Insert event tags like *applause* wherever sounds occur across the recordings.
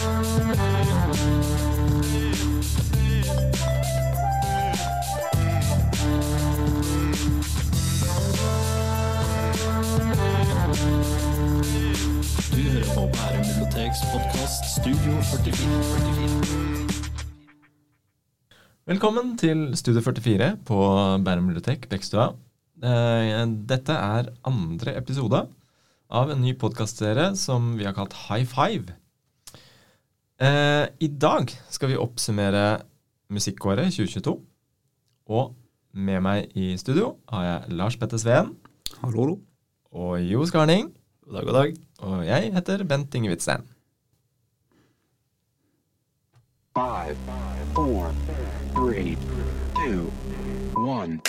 Du hører på Bærum biblioteks podkast Studio 44. Velkommen til Studio 44 på Bærum bibliotek, Bekkstua. Eh, Dette er andre episode av en ny podkastserie som vi har kalt High Five. Eh, I dag skal vi oppsummere musikkåret 2022. Og med meg i studio har jeg Lars Petter Sveen Hallo, hallo. og Jo Skarning. God dag, god dag. Og jeg heter Bent Inge Hvitsten. Five, four, three, two, one.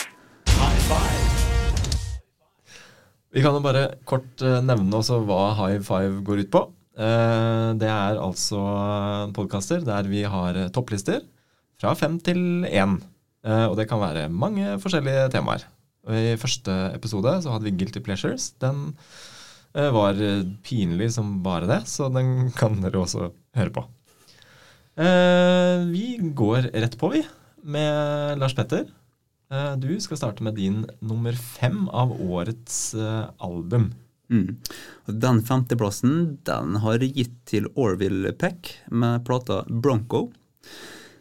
Vi kan jo bare kort eh, nevne også hva High Five går ut på. Eh, Det er altså podkaster der vi har eh, topplister fra fem til én. Eh, Og det kan være mange forskjellige temaer. Og I første episode så hadde vi Guilty Pleasures. Den var pinlig som bare det, så den kan dere også høre på. Vi går rett på, vi, med Lars Petter. Du skal starte med din nummer fem av årets album. Mm. Den femteplassen den har gitt til Orville Peck med plata Bronco.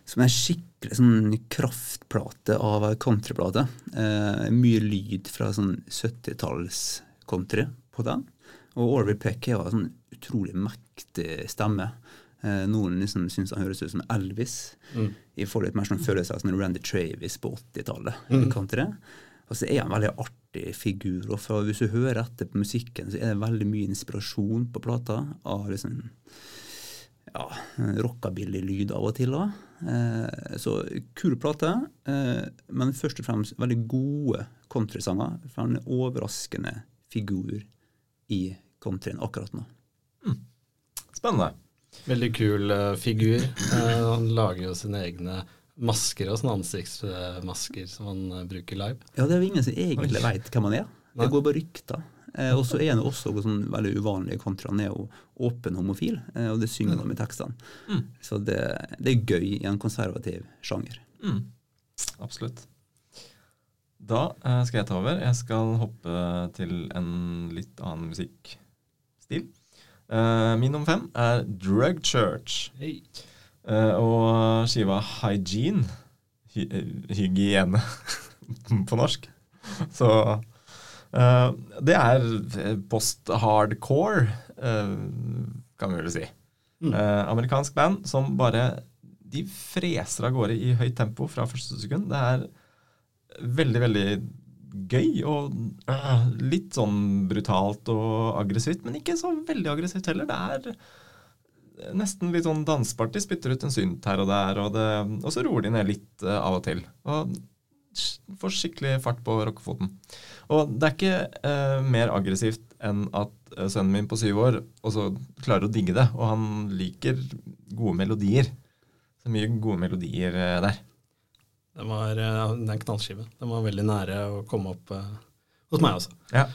Som er en skikkelig sånn kraftplate av ei countryplate. Eh, mye lyd fra sånn 70-talls-country på den. Og Orville Peck har en sånn utrolig mektig stemme. Eh, noen liksom syns han høres ut som Elvis. Jeg får litt mer sånn følelse av sånn Randy Travis på 80-tallet. country. Og så er han en veldig artig figur. og for Hvis du hører etter på musikken, så er det veldig mye inspirasjon på plata. av liksom ja, rockabilly-lyd av og til. da. Eh, så kul plate, eh, men først og fremst veldig gode countrysanger. For han er en overraskende figur i countryen akkurat nå. Spennende. Veldig kul eh, figur. Han lager jo sine egne masker og sånne ansiktsmasker som han eh, bruker live. Ja, det er jo ingen som egentlig veit hvem han er. Det går bare rykter. Eh, og så er han jo også sånn veldig uvanlig kontra han er jo åpen homofil, eh, og det synger han om i tekstene. Mm. Så det, det er gøy i en konservativ sjanger. Mm. Absolutt. Da eh, skal jeg ta over. Jeg skal hoppe til en litt annen musikkstil. Eh, min nummer fem er Drug Church. Hei. Eh, og skiva Hygiene hy Hygiene *laughs* på norsk. Så uh, det er post-hardcore, uh, kan vi vel si. Eh, amerikansk band som bare De freser av gårde i høyt tempo fra første sekund. Det er veldig, veldig gøy og litt sånn brutalt og aggressivt, men ikke så veldig aggressivt heller. Det er nesten litt sånn dansbart. De spytter ut en synt her og der, og, det, og så roer de ned litt eh, av og til. Og får skikkelig fart på rockefoten. Og det er ikke eh, mer aggressivt enn at eh, sønnen min på syv år også klarer å digge det, og han liker gode melodier. Så mye gode melodier eh, der. Den var eh, er en knallskive. Den var veldig nære å komme opp eh, hos meg også. Ja.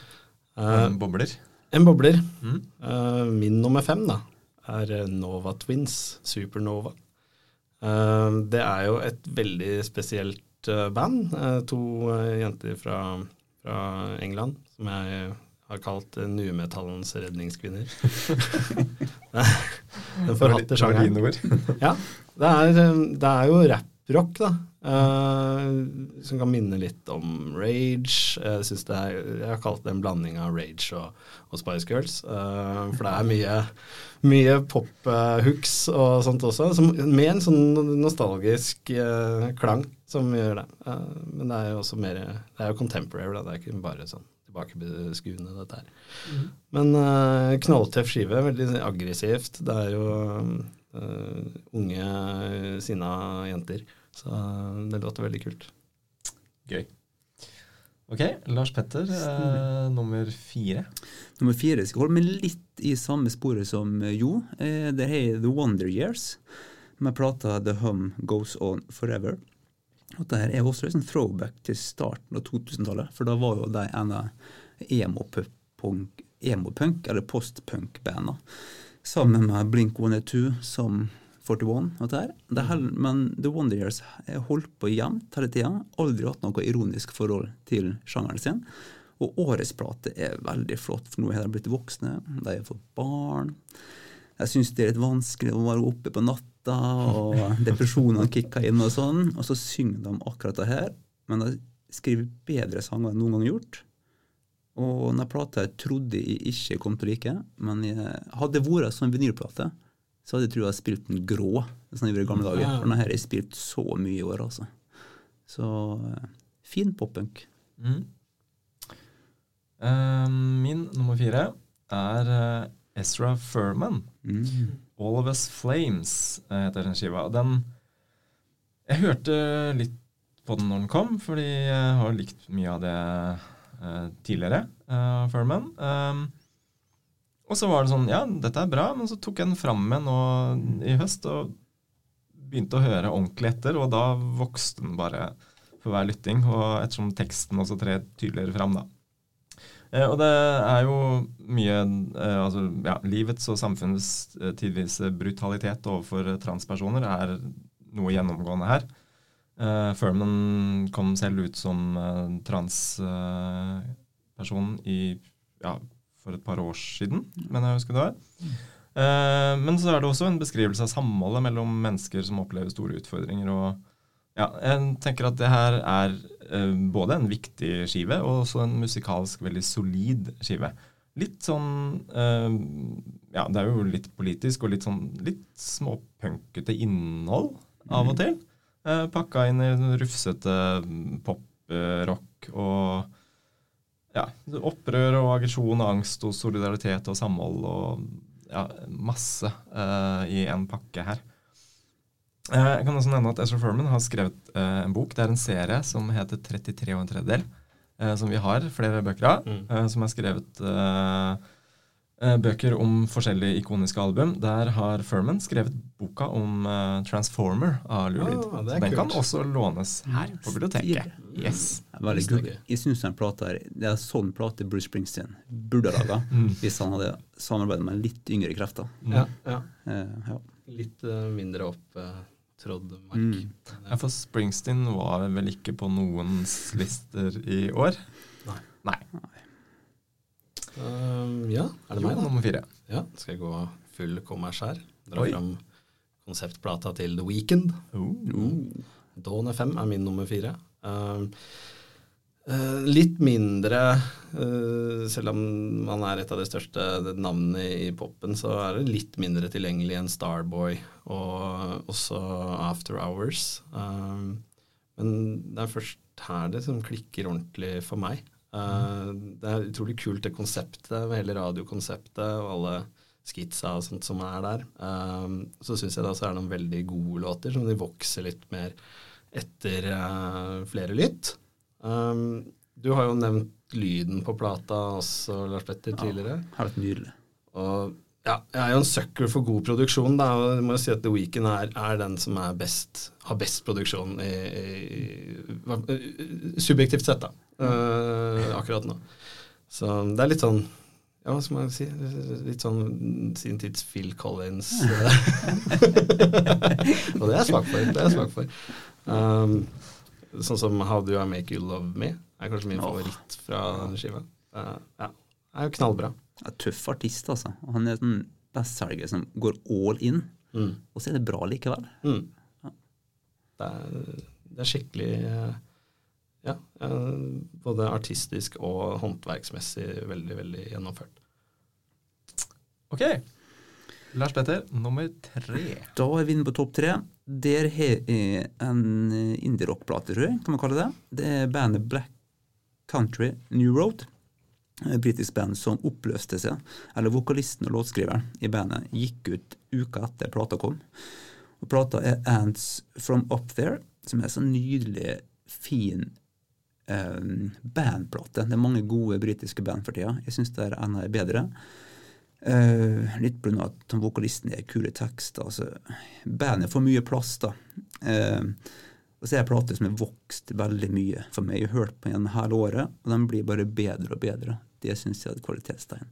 En bobler. en bobler. Mm. Min nummer fem da, er eh, Nova Twins, Supernova. Eh, det er jo et veldig spesielt eh, band. To jenter fra, fra England som jeg har kalt numetallens redningskvinner. *laughs* *laughs* Den forhatte sjangeren. *laughs* Ja, det er, det er jo rap-rock, da. Uh, som kan minne litt om Rage. Jeg, synes det er, jeg har kalt det en blanding av Rage og, og Spice Girls. Uh, for det er mye, mye pop-hooks og sånt også, som, med en sånn nostalgisk uh, klang som gjør det. Eh, men det er jo også mer Det er jo contemporary, da. Det er ikke bare sånn tilbakeskuende, dette her. Men uh, knalltøff skive, veldig aggressivt. Det er jo eh, unge, sinna jenter. Så eh, det låter veldig kult. Gøy. Ok, Lars Petter, eh, nummer fire. Nummer fire skal holde meg litt i samme sporet som eh, Jo. Eh, det har The Wonder Years med plata The Hum Goes On Forever. Og det her er også en throwback til starten av 2000-tallet, for da var jo de en av emo-punk, emo-punk eller post-punk-banda sammen med Blink 182 som 41. og det her. Det er men The Wonder Years holdt på jevnt hele tida. Aldri hatt noe ironisk forhold til sjangeren sin. Og årets plate er veldig flott, for nå har de blitt voksne. De har fått barn. Jeg syns det er litt vanskelig å være oppe på natta, og *laughs* depresjonene kicker inn og sånn. Og så synger de akkurat det her, men de skriver bedre sanger enn noen gang gjort. Og denne plata jeg trodde jeg ikke kom til å like, men jeg hadde vært som en vinylplate, så hadde jeg trodd jeg spilt den grå, som jeg gjorde i gamle dager. For denne har jeg spilt så mye i år, altså. Så eh, fin poppunk. Mm. Uh, min nummer fire er uh, Ezra Furman. Mm. All of Us Flames heter den skiva. Og Den Jeg hørte litt på den når den kom, fordi jeg har likt mye av det uh, tidligere Furman. Um, og så var det sånn Ja, dette er bra, men så tok jeg den fram igjen nå i høst og begynte å høre ordentlig etter, og da vokste den bare for hver lytting, og ettersom teksten også trer tydeligere fram, da. Eh, og det er jo mye eh, altså, ja, Livets og samfunnets eh, tidvis brutalitet overfor transpersoner er noe gjennomgående her. Eh, Furman kom selv ut som eh, transperson i ja, for et par år siden, mener jeg å huske det var. Eh, men så er det også en beskrivelse av samholdet mellom mennesker som opplever store utfordringer. og ja, jeg tenker at det her er eh, både en viktig skive og også en musikalsk veldig solid skive. Litt sånn eh, Ja, det er jo litt politisk og litt sånn litt småpunkete innhold av og til. Eh, pakka inn i rufsete poprock og ja, opprør og aggresjon og angst og solidaritet og samhold og ja, masse uh, i en pakke her. Eh, Jeg kan også nevne at Ezra Furman har skrevet uh, en bok. Det er en serie som heter 33 og en tredjedel. som vi har flere bøker av. Mm. som er skrevet bøker om forskjellige ikoniske album. Der har Furman skrevet boka om eh, Transformer av Lou Reed. Oh, den kan også lånes her på biblioteket. Yes. Kult. Jeg syns den plata her, det er sånn plate Bruce Springsteen burde ha laga *laughs* Mm. hvis han hadde samarbeidet med litt yngre krefter. Ja, ja. Uh, ja. Litt uh, mindre opptrådd mark. Mm. Ja, for Springsteen var vel ikke på noens lister i år. Nei. Nei. Um, ja, er det Jo, meg, da? nummer fire. Ja, skal jeg gå full kommers her? Dra Oi. fram konseptplata til The Weekend. Oh. Dawn FM er min nummer fire. Uh, Uh, litt mindre uh, Selv om man er et av de største navnene i popen, så er det litt mindre tilgjengelig enn Starboy og også After Hours. Uh, men det er først her det som klikker ordentlig for meg. Eh, det er utrolig kult det konseptet, med hele radiokonseptet og alle skitsa og sånt som er der. Um, så syns jeg det også er noen veldig gode låter, som de vokser litt mer etter eh, flere lytt. Du har jo nevnt lyden på plata også, Lars Petter, tidligere. Helt nydelig. Og ja, jeg er jo en sucker for god produksjon, da, jeg må jo si at The Weekend er, er den som er best, har best produksjon i, i, subjektivt sett, da. eh, akkurat nå. Så det er litt sånn ja, hva skal man si? Litt sånn sin tids Phil Collins. *laughs* og det er jeg svak for. Det er jeg svak for. Um, sånn som How Do I Make You Love Me er kanskje min favoritt fra skiva. Uh, ja, er jo knallbra. Er tøff artist, altså. Han er en bestselger som går all in, Mm. og så er det bra likevel. Mm. Det, er, det er skikkelig eh, ja, eh, både artistisk og håndverksmessig veldig, veldig gjennomført. Ok. Lars Petter, nummer tre. Da er vi inne på topp tre. Der har jeg en indie-rock-plate, tror jeg, kan man kalle det. Det er bandet Black Country New Road. Et britisk band som oppløste seg. Eller vokalisten og låtskriveren i bandet gikk ut uka etter plata kom. Og plata er Ants From Up There, som er sånn nydelig, fin eh, bandplate. Det er mange gode britiske band for tida. Jeg syns det er enda bedre. Eh, litt av at vokalisten er kule tekster. Altså, bandet får mye plass, da. Eh, og så er det plater som har vokst veldig mye for meg. Jeg har hørt på den hele året, og den blir bare bedre og bedre. Det syns jeg er et kvalitetstegn.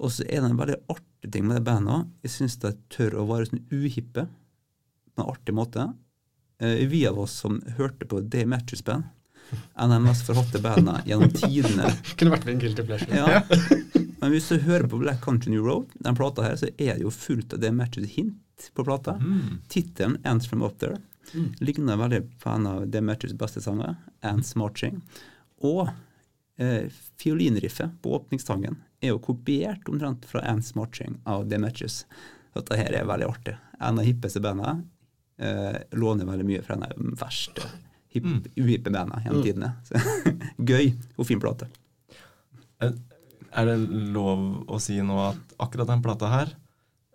Og så er det en veldig artig ting med det bandet. Jeg syns de tør å være sånn uhippe på en artig måte. Vi av oss som hørte på Day Matches Band, er de mest forhatte bandene gjennom tidene. *laughs* Kunne vært min guilty pleasure. Ja. *laughs* Men hvis du hører på Black Country New Road, den plata her, så er det jo fullt av The Matches hint på plata. Mm. Tittelen 'Ants From Up There' ligner veldig på en av The Matches beste sanger, 'Ants Marching'. Og eh, fiolinriffet på åpningstangen er jo kopiert omtrent fra 'Ants Marching' av The Matches. Dette her er veldig artig. En av hippeste bandene eh, låner veldig mye fra en av de verste hipp, uhippe bandene gjennom tidene. Så, *laughs* gøy og fin plate. Eh, Er det lov å si nå at akkurat den plata her,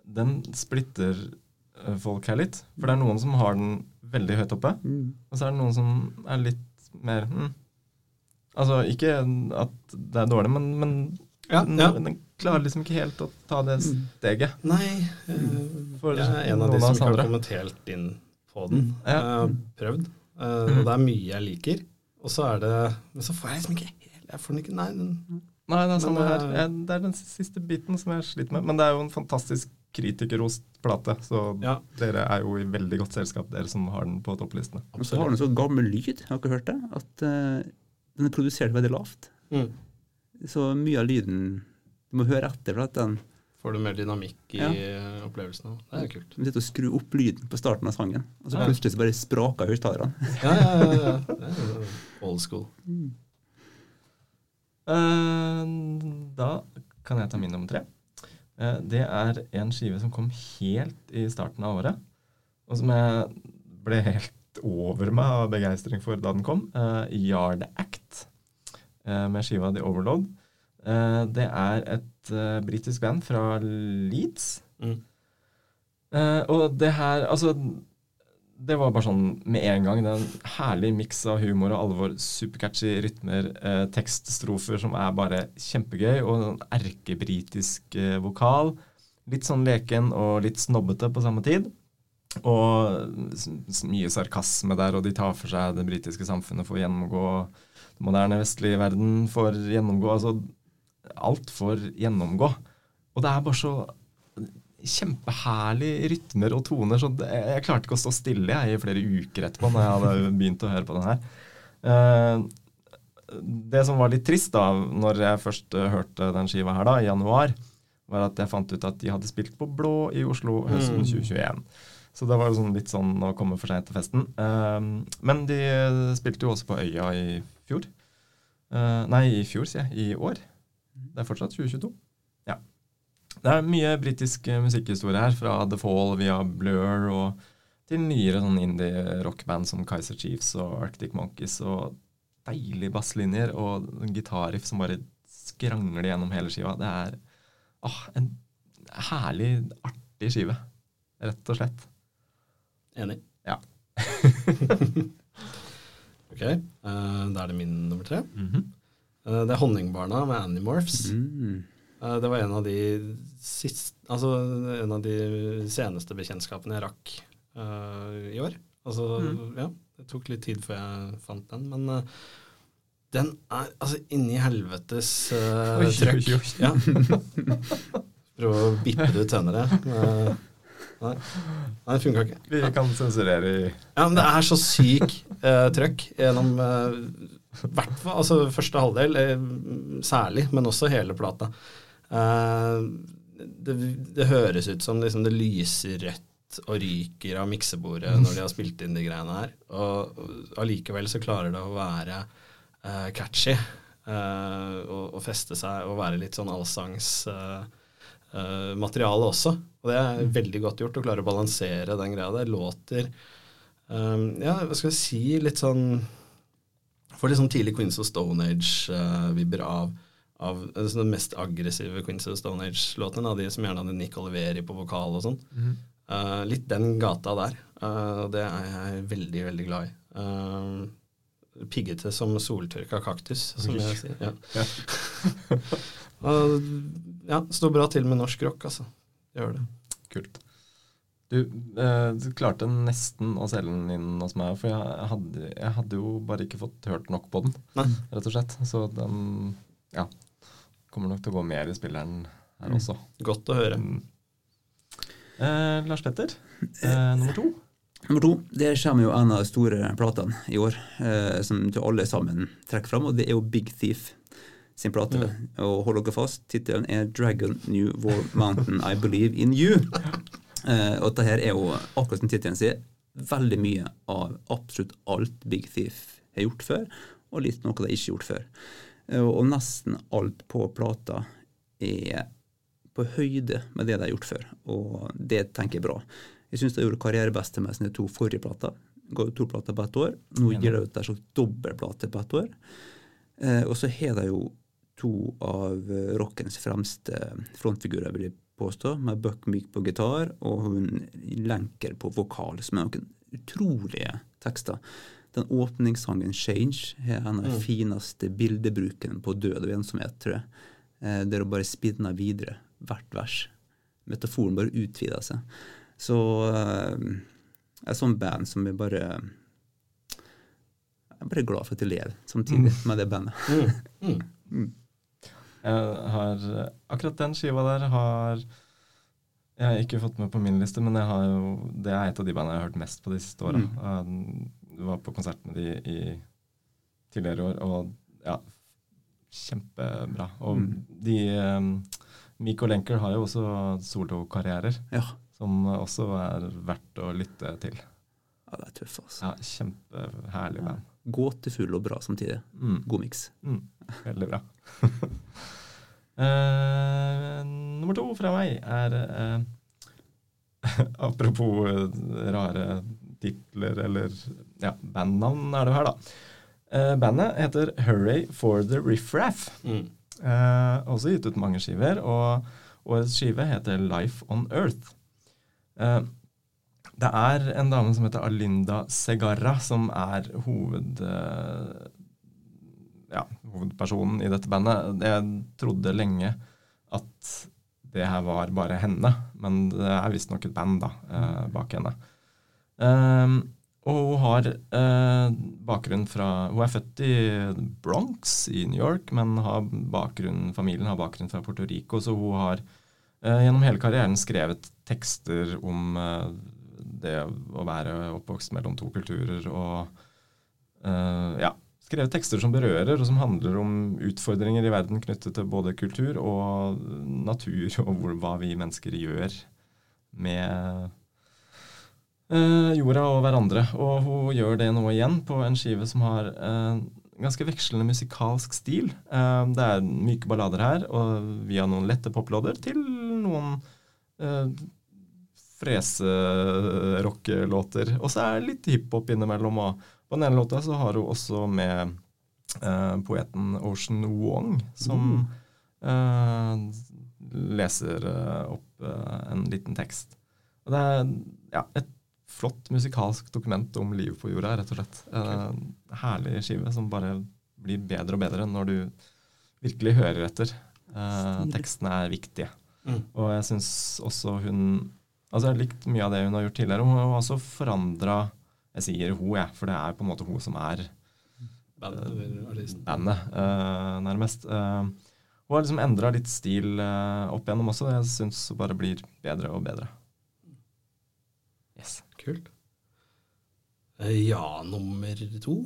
den splitter eh, folk her litt? For det er noen som har den veldig høyt oppe, og så er det noen som er litt mer mm. Altså ikke at det er dårlig, men, men Ja, den, ja. den klarer liksom ikke helt å ta det steget. Nei, øh, For jeg er en av de som ikke har kommet helt inn på den. Ja. Jeg har prøvd, eh, og det er mye jeg liker. Og så er det Men så får jeg liksom ikke helt Jeg får den ikke Nei, den Nei, det er samme Men, her. eh, Jeg, det er den siste biten som jeg sliter med. Men det er jo en fantastisk kritikerrost plate, så Ja. dere er jo i veldig godt selskap, dere som har den på topplistene. Og så har den så gammel lyd, har dere hørt det? At uh, den er produsert veldig lavt. mm. Så mye av lyden Du må høre etter for at den Får du mer dynamikk i Ja. opplevelsen òg. Det er kult. Du sitter og skrur opp lyden på starten av sangen, og så Ja. plutselig så bare spraker høyttalerne. Ja, ja, ja. ja. Det er old school. Eh, da kan jeg ta min nummer tre. Uh, det er en skive som kom helt i starten av året, og som jeg ble helt over meg av begeistring for da den kom. Uh, Yard Act, eh, med skiva The Overload. Eh, det er et uh, britisk band fra Leeds. Mm. Eh, og det her Altså, det var bare sånn med en gang. Det er en herlig miks av humor og alvor, supercatchy rytmer, tekststrofer som er bare kjempegøy, og en erkebritisk vokal. Litt sånn leken og litt snobbete på samme tid. Og mye sarkasme der, og de tar for seg det britiske samfunnet for å gjennomgå den moderne vestlige verden, for å gjennomgå Altså, alt for gjennomgå. Og det er bare så kjempeherlige rytmer og toner, så det, jeg klarte ikke å stå stille jeg, i flere uker etterpå når jeg hadde begynt å høre på den her. Eh, det som var litt trist da, når jeg først hørte den skiva her da, i januar, var at jeg fant ut at de hadde spilt på Blå i Oslo høsten 2021. Så det var jo sånn litt sånn å komme for seint til festen. Eh, men de spilte jo også på Øya i fjor. Uh, nei, i fjor, sier jeg. I år. Det er fortsatt 2022. Ja. Det er mye britisk eh, musikkhistorie her, fra The Fall via Blur og til nyere sånn indie-rockband som Kaiser Chiefs og Arctic Monkeys. Og deilige basslinjer og gitarriff som bare skrangler gjennom hele skiva. Det er åh, en herlig, artig skive. Rett og slett. Enig. Ja. *laughs* Ok, Uh, da er det min nummer tre. Mhm. Eh, det er Honningbarna med Animorphs. Mm. Eh, Det var en av de sist, altså en av de seneste bekjentskapene jeg rakk uh, i år. Altså, ja, det tok litt tid før jeg fant den, men uh, den er altså inni helvetes uh, trøkk. Ja. *laughs* Prøve å bippe det ut senere. Nei, det funka ikke. Vi kan sensurere i Ja, men det er så syk eh, trøkk gjennom eh, hvert fall, altså første halvdel, eh, særlig, men også hele plata. Eh, det, det høres ut som liksom, det lyser rødt og ryker av miksebordet når de har spilt inn de greiene her. Og og allikevel så klarer det å være eh, catchy eh, og, og feste seg og være litt sånn allsangs eh, eh, materiale også. Og det er veldig godt gjort å klare å balansere den greia. der. låter um, Ja, hva skal jeg si Litt sånn Får litt sånn tidlig Queens of Stone Age-vibber av, av altså den mest aggressive Queens of Stone Age-låtene. De som gjerne hadde Nick Oliveri på vokal og sånn. Uh, litt den gata der. Uh, det er jeg veldig, veldig glad i. Uh, piggete som soltørka kaktus, som jeg sier. Ja. *laughs* *laughs* Og, ja, står bra til med norsk rock, altså. Gjør det. Kult. Du, eh, du klarte nesten å selge den inn hos meg, for jeg hadde, jeg hadde jo bare ikke fått hørt nok på den, Nei. rett og slett. Så den ja, kommer nok til å gå mer i spilleren her også. Godt å høre. Mm. Eh, Lars Petter, eh, nummer to. Nummer to, det kommer jo en av de store platene i år, eh, som til alle sammen trekker fram, og det er jo Big Thief sin plate. Og hold dere fast, tittelen er 'Dragon New War Mountain I Believe In You'. *laughs* Eh, og dette her er jo, akkurat som tittelen sier, veldig mye av absolutt alt Big Thief har gjort før, og litt noe de ikke har gjort før. Eh, og nesten alt på plata er på høyde med det de har gjort før, og det tenker jeg bra. Jeg syns de gjorde karrierebeste med sine to forrige plater. Ut to plater på ett år. Nå gir de ut en slags dobbeltplate på ett år. Eh, og så har de jo to av eh, rockens fremste frontfigurer, vil jeg påstå, med Buck Meek på gitar og hun Lenker på vokal, som er noen utrolige tekster. Den åpningssangen 'Change' er en av de fineste bildebrukene på død og ensomhet, tror jeg. Eh, der hun bare spinner videre hvert vers. Metaforen bare utvider seg. Så eh, et sånt band som vi bare Jeg er bare glad for at jeg lever samtidig med det bandet. *laughs* Jeg har Akkurat den skiva der har jeg har ikke fått med på min liste, men jo, det er et av de bandene jeg har hørt mest på de siste åra. Jeg var på konsert med de i tidligere år, og ja, kjempebra. Og de um, Miko Lenker har jo også solokarrierer, Ja, som også er verdt å lytte til. ja det er tøft, altså. Ja, Kjempeherlig band. Gåtefull og bra samtidig. Mm. God miks. Mm, veldig bra. uh, *laughs* nummer to fra meg er uh, *laughs* Apropos eh, rare titler eller ja, bandnavn er det her, da. Uh, bandet heter Hurray for the Riffraff. Mm. Uh, også gitt ut mange skiver, og årets skive heter Life on Earth. Eh, det er en dame som heter Alinda Segarra, som er hoved, eh, ja, hovedpersonen i dette bandet. Jeg trodde lenge at det her var bare henne, men det er visstnok et band da, eh, bak henne. Um, og hun har eh, bakgrunn fra Hun er født i Bronx i New York, men har familien har bakgrunn fra Puerto Rico, så hun har eh, gjennom hele karrieren skrevet tekster om eh, det å være oppvokst mellom to kulturer og eh, ja, skrevet tekster som berører, og som handler om utfordringer i verden knyttet til både kultur og natur, *laughs* og hvor, hva vi mennesker gjør med eh, jorda og hverandre. Og hun gjør det nå igjen på en skive som har eh, ganske vekslende musikalsk stil. Eh, det er myke ballader her, og via noen lette poplåder til noen eh, freserockelåter. Og så er det litt hiphop innimellom. Og på den ene låta så har hun også med eh, poeten Ocean Wong, som eh, leser eh, opp eh, en liten tekst. Og det er ja, et flott musikalsk dokument om livet på jorda, rett og slett. En herlig skive som bare blir bedre og bedre når du virkelig hører etter. Eh, tekstene er viktige. Mm. Og jeg syns også hun Altså, jeg har likt mye av det hun har gjort tidligere. Hun har også forandra Jeg sier hun, jeg, for det er på en måte hun som er Band, bandet, uh, nærmest. Uh, hun har liksom endra litt stil uh, opp igjennom også. Jeg syns hun bare blir bedre og bedre. Yes. Kult. Eh, Ja, nummer to.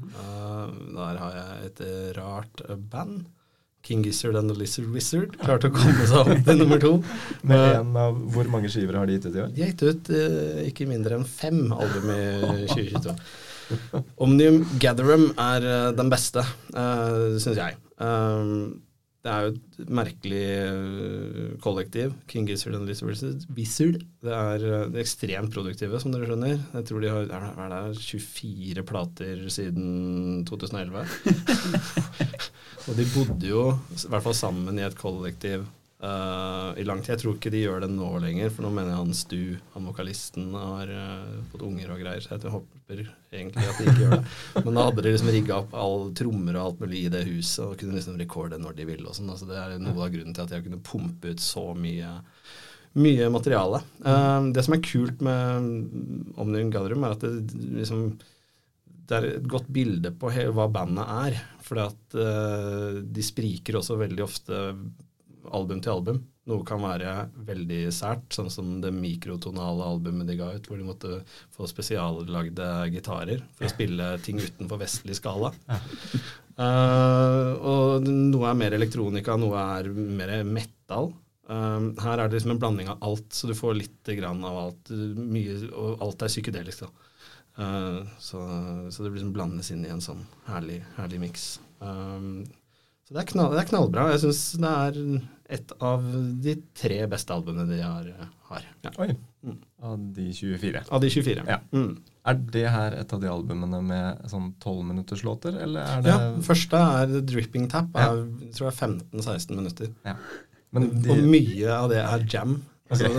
Eh, der har jeg et eh, rart eh, band. King Gizzard and the Lizard Wizard klarte å komme seg opp til nummer to. *laughs* Med Eh, en av Hvor mange skiver har de gitt ut i år? De har gitt ut eh, ikke mindre enn fem album i 2022. Omnium Gatherum er eh, den beste, uh, syns jeg. Um, det er jo et merkelig eh, kollektiv. King Gizzard and Lizard Wizard. Wizard. Det er ekstremt produktive, som dere skjønner. Jeg tror de har er det, er det 24 plater siden 2011. *laughs* Og de bodde jo i hvert fall sammen i et kollektiv eh, i lang tid. Jeg tror ikke de gjør det nå lenger, for nå mener jeg han Stu, han vokalisten, har uh, fått unger og greier, så jeg håper egentlig at de ikke gjør det. *laughs* Men da hadde de liksom rigga opp all trommer og alt mulig i det huset, og kunne liksom rekorde når de ville og sånn. Altså, det er noe av grunnen til at de har kunnet pumpe ut så mye mye materiale. Uh, det som er kult med Omnium Gatherum, er at det liksom det er et godt bilde på hva bandet er. For at eh, de spriker også veldig ofte album til album. Noe kan være veldig sært, sånn som det mikrotonale albumet de ga ut, hvor de måtte få spesiallagde gitarer for å spille ting utenfor vestlig skala. Uh, og noe er mer elektronika, noe er mer metal. Um, her er det liksom en blanding av alt, så du får litt grann av alt. Mye, og alt er psykedelisk, da. Uh, så, så det liksom blandes inn i en sånn herlig, herlig miks. Um, så det er, knall, det er knallbra. Jeg syns det er et av de tre beste albumene de har. har ja. Oi. Av de 24. Av de 24. Ja. Mm. Er det her et av de albumene med sånn tolvminutterslåter, eller er det ja. Den første er The Dripping Tap. Er, jeg tror det er 15-16 minutter. Ja. Men Og mye av det er jam. Altså,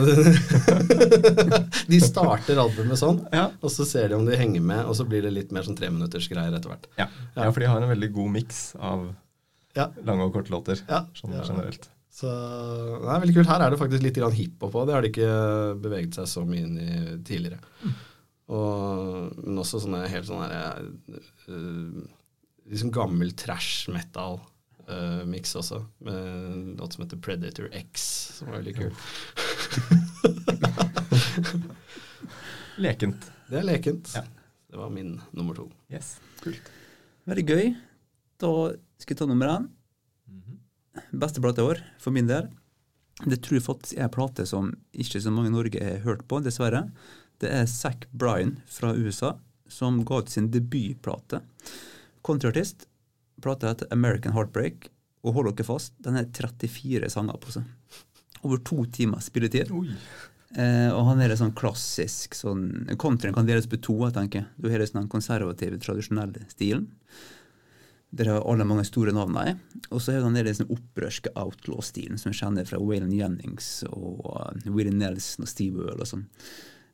*laughs* de starter albumet sånn, ja. og så ser de om de henger med, og så blir det litt mer sånn treminuttersgreier etter hvert. Ja. ja, for de har en veldig god miks av Ja. lange og korte låter, Ja. sånn Ja. generelt. Så det er veldig kult. Her er det faktisk litt grann hiphop òg. Det har de ikke beveget seg så mye inn i tidligere. Og, men også sånne helt sånne her, uh, liksom gammel trash Metal mix også. Med noe som heter Predator X, som var veldig kul. *laughs* Lekent. Det er lekent. Ja. Det var min nummer to. Yes. Kult. Veldig gøy. Da skal jeg ta nummer én. Beste plate i år, for min del. Det tror jeg faktisk er en plate som ikke så mange i Norge har hørt på, dessverre. Det er Zack Bryan fra USA som ga ut sin debutplate. Countryartist. Plata heter American Heartbreak, og hold dere fast, den er 34 sanger på seg. Over to timer spilletid. Oi. Eh, og han er sånn klassisk sånn, Countryen kan deles på to, jeg tenker. Du har den konservative, tradisjonelle stilen. Der har alle mange store navn i. Og så har det den liksom opprørske outlaw-stilen som vi kjenner fra Waylon Jennings og uh, Willie Nelson og Steve Earle og sånn.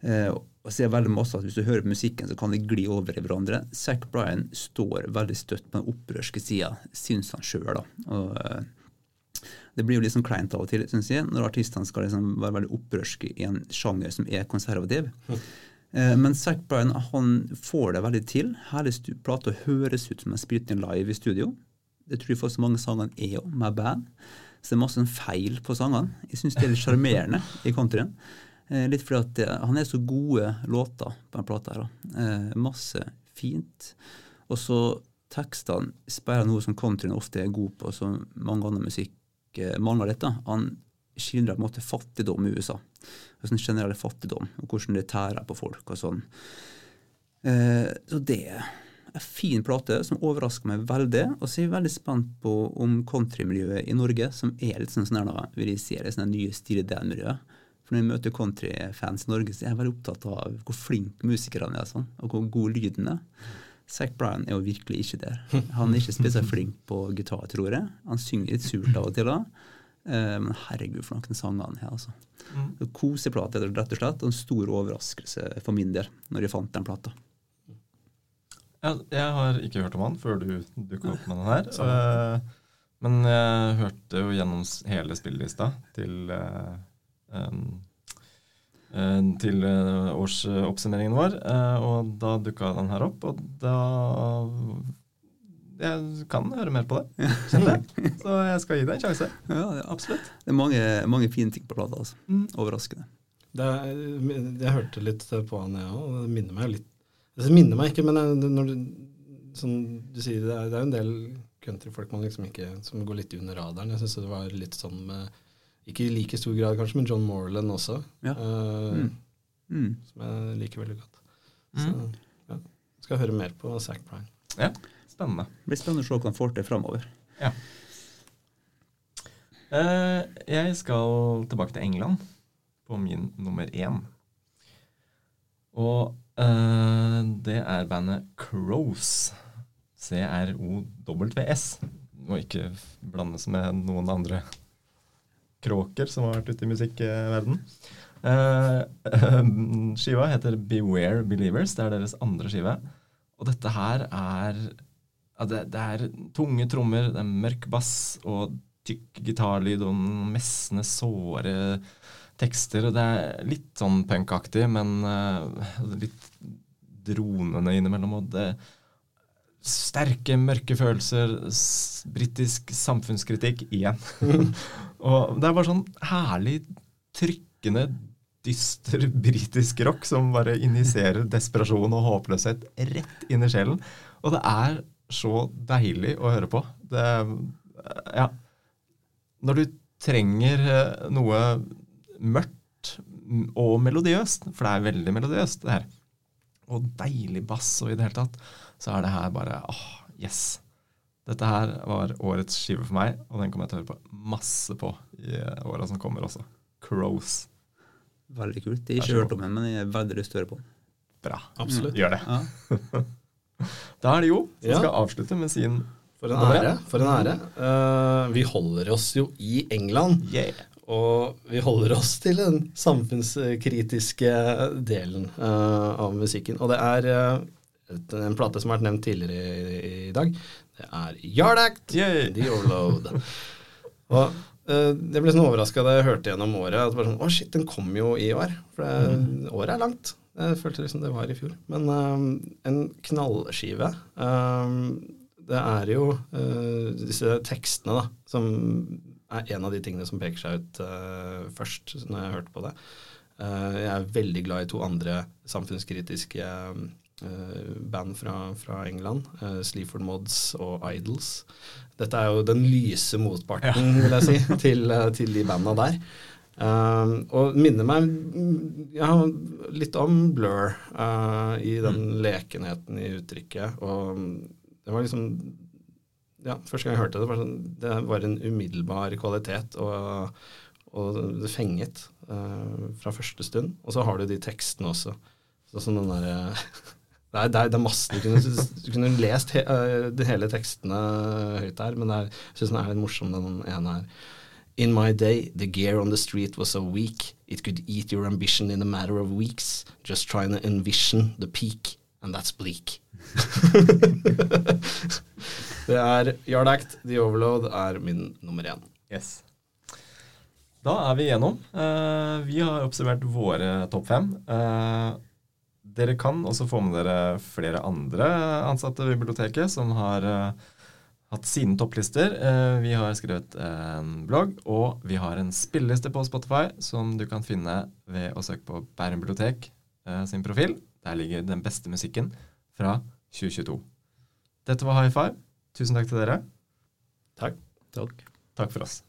Uh, og så er det veldig masse at Hvis du hører på musikken, så kan de gli over i hverandre. Zack Bryan står veldig støtt på den opprørske sida, syns han sjøl. Og eh, det blir jo litt sånn kleint av og til, syns jeg, når artistene skal liksom være veldig opprørske i en sjanger som er konservativ. Eh, Men Zack Bryan han får det veldig til. Hele plata høres ut som en spilt inn live i studio. Det tror jeg faktisk mange sangene er jo med band. Så det er masse feil på sangene. Jeg syns det er litt sjarmerende i countryen. Eh, Litt fordi at eh, han er så gode låter på den plata her. Eh, Masse fint. Og så tekstene speiler noe som countryen ofte er god på, som mange andre musikk eh, mangler litt. da. Han skildrer på en måte fattigdom i USA. Og sånn generell fattigdom, og hvordan det tærer på folk og sånn. Eh, så det er en fin plate som overrasker meg veldig. Og så er jeg veldig spent på om countrymiljøet i Norge, som er litt sånn sånn vil jeg si, det sånn nye stil i det miljøet For når jeg møter countryfans i Norge, så er jeg veldig opptatt av hvor flinke musikerne er, sånn, og hvor god lyden er. Zack Bryan er jo virkelig ikke der. Han er ikke spesielt flink på gitar, tror jeg. Han synger litt surt av og til, da. Eh, Men herregud, for noen sanger han har. altså. Mm. Koseplate, rett og slett. Og en stor overraskelse for min del, når jeg fant den plata. Ja, jeg har ikke hørt om han før du dukka opp med den her. Eh, men jeg hørte jo gjennom hele spillelista til eh, um, til årsoppsummeringen vår, og da dukka den her opp, og da Jeg kan høre mer på det, kjenner jeg. Så jeg skal gi det en sjanse. Ja, det Absolutt. Det er mange, mange fine ting på plata. altså. Mm. Overraskende. Det er, jeg hørte litt på han, jeg òg, det minner meg litt Det minner meg ikke, men når du, som du sier, det er, det er en del countryfolk man liksom ikke, som går litt under radaren. Jeg syns det var litt sånn med Ikke i like stor grad kanskje, men John Morland også, Ja. Uh, Mm. Mm. som jeg liker veldig godt. Så Mm. ja, skal høre mer på Zack Prime. Ja, spennende. Det blir spennende å se hva han får til framover. Eh, jeg skal tilbake til England på min nummer én. Og eh, det er bandet Crows. C-R-O-W-S. Må ikke blandes med noen andre kråker som har vært ute i musikkverden. Eh, *laughs* skiva heter Beware Believers. Det er deres andre skive. Og dette her er ja, det, det er tunge trommer, det er mørk bass og tykk gitarlyd og messende, såre tekster. Og det er litt sånn punkaktig, men uh, litt dronende innimellom. Og det sterke, mørke følelser, britisk samfunnskritikk igjen. *laughs* og det er bare sånn herlig, trykkende, dyster britisk rock som bare injiserer desperasjon og håpløshet rett inn i sjelen. Og det er så deilig å høre på. Det, ja. Når du trenger eh, noe mørkt og melodiøst, for det er veldig melodiøst, det her, og deilig bass og i det hele tatt, så er det her bare åh, yes. Dette her var årets skive for meg, og den kommer jeg til å høre på masse på i eh, åra som kommer også. Crows. Veldig kult. Jeg har ikke hørt om den, men jeg har veldig lyst til å høre på den. Bra. Absolutt. Gjør det. Ja. *laughs* *laughs* Da er det Jo som Ja. skal avslutte med sin For en ære. For en ære. Uh, vi holder oss jo i England, yeah. og vi holder oss til den samfunnskritiske delen uh, av musikken. Og det er uh, en plate som har vært nevnt tidligere i, i dag. Det er Yard Act, Yay. The Overload. og Uh, jeg ble sånn overraska da jeg hørte gjennom året at bare sånn, å shit, den kom jo i år. For det, året er langt. Jeg følte liksom det var i fjor. Men um, en knallskive. um, det er jo uh, disse tekstene da, som er en av de tingene som peker seg ut uh, først når jeg hørte på det. Uh, jeg er veldig glad i to andre samfunnskritiske eh, band fra, fra England. Sleaford Mods og Idols. Dette er jo den lyse motparten, vil jeg si, *laughs* til, eh, til de banda der. Um, og minner meg mm, ja, litt om Blur uh, i den lekenheten i uttrykket. Og det var liksom ja, Første gang jeg hørte det, var sånn, det var en umiddelbar kvalitet, og, og det fenget uh, fra første stund. Og så har du de tekstene også. Sånn sånn den derre *laughs* det, er- det, er- det er masse Du kunne, du kunne lest he, eh, de hele tekstene høyt her, men er, jeg syns den er litt morsom, den ene her. In my day, the gear on the street was so weak, it could eat your ambition in a matter of weeks. Just trying to envision the peak, and that's bleak. *laughs* det er Yard The Overload er min nummer én. Yes. Da er vi igjennom. Uh, vi har oppsummert våre topp fem. Uh, dere kan også få med dere flere andre ansatte ved biblioteket som har eh, hatt sine topplister. Eh, vi har skrevet en blogg, og vi har en spilleliste på Spotify som du kan finne ved å søke på Bærum bibliotek eh, sin profil. Der ligger den beste musikken fra 2022. Dette var High Five. Tusen takk til dere. Takk. Takk. Takk for oss.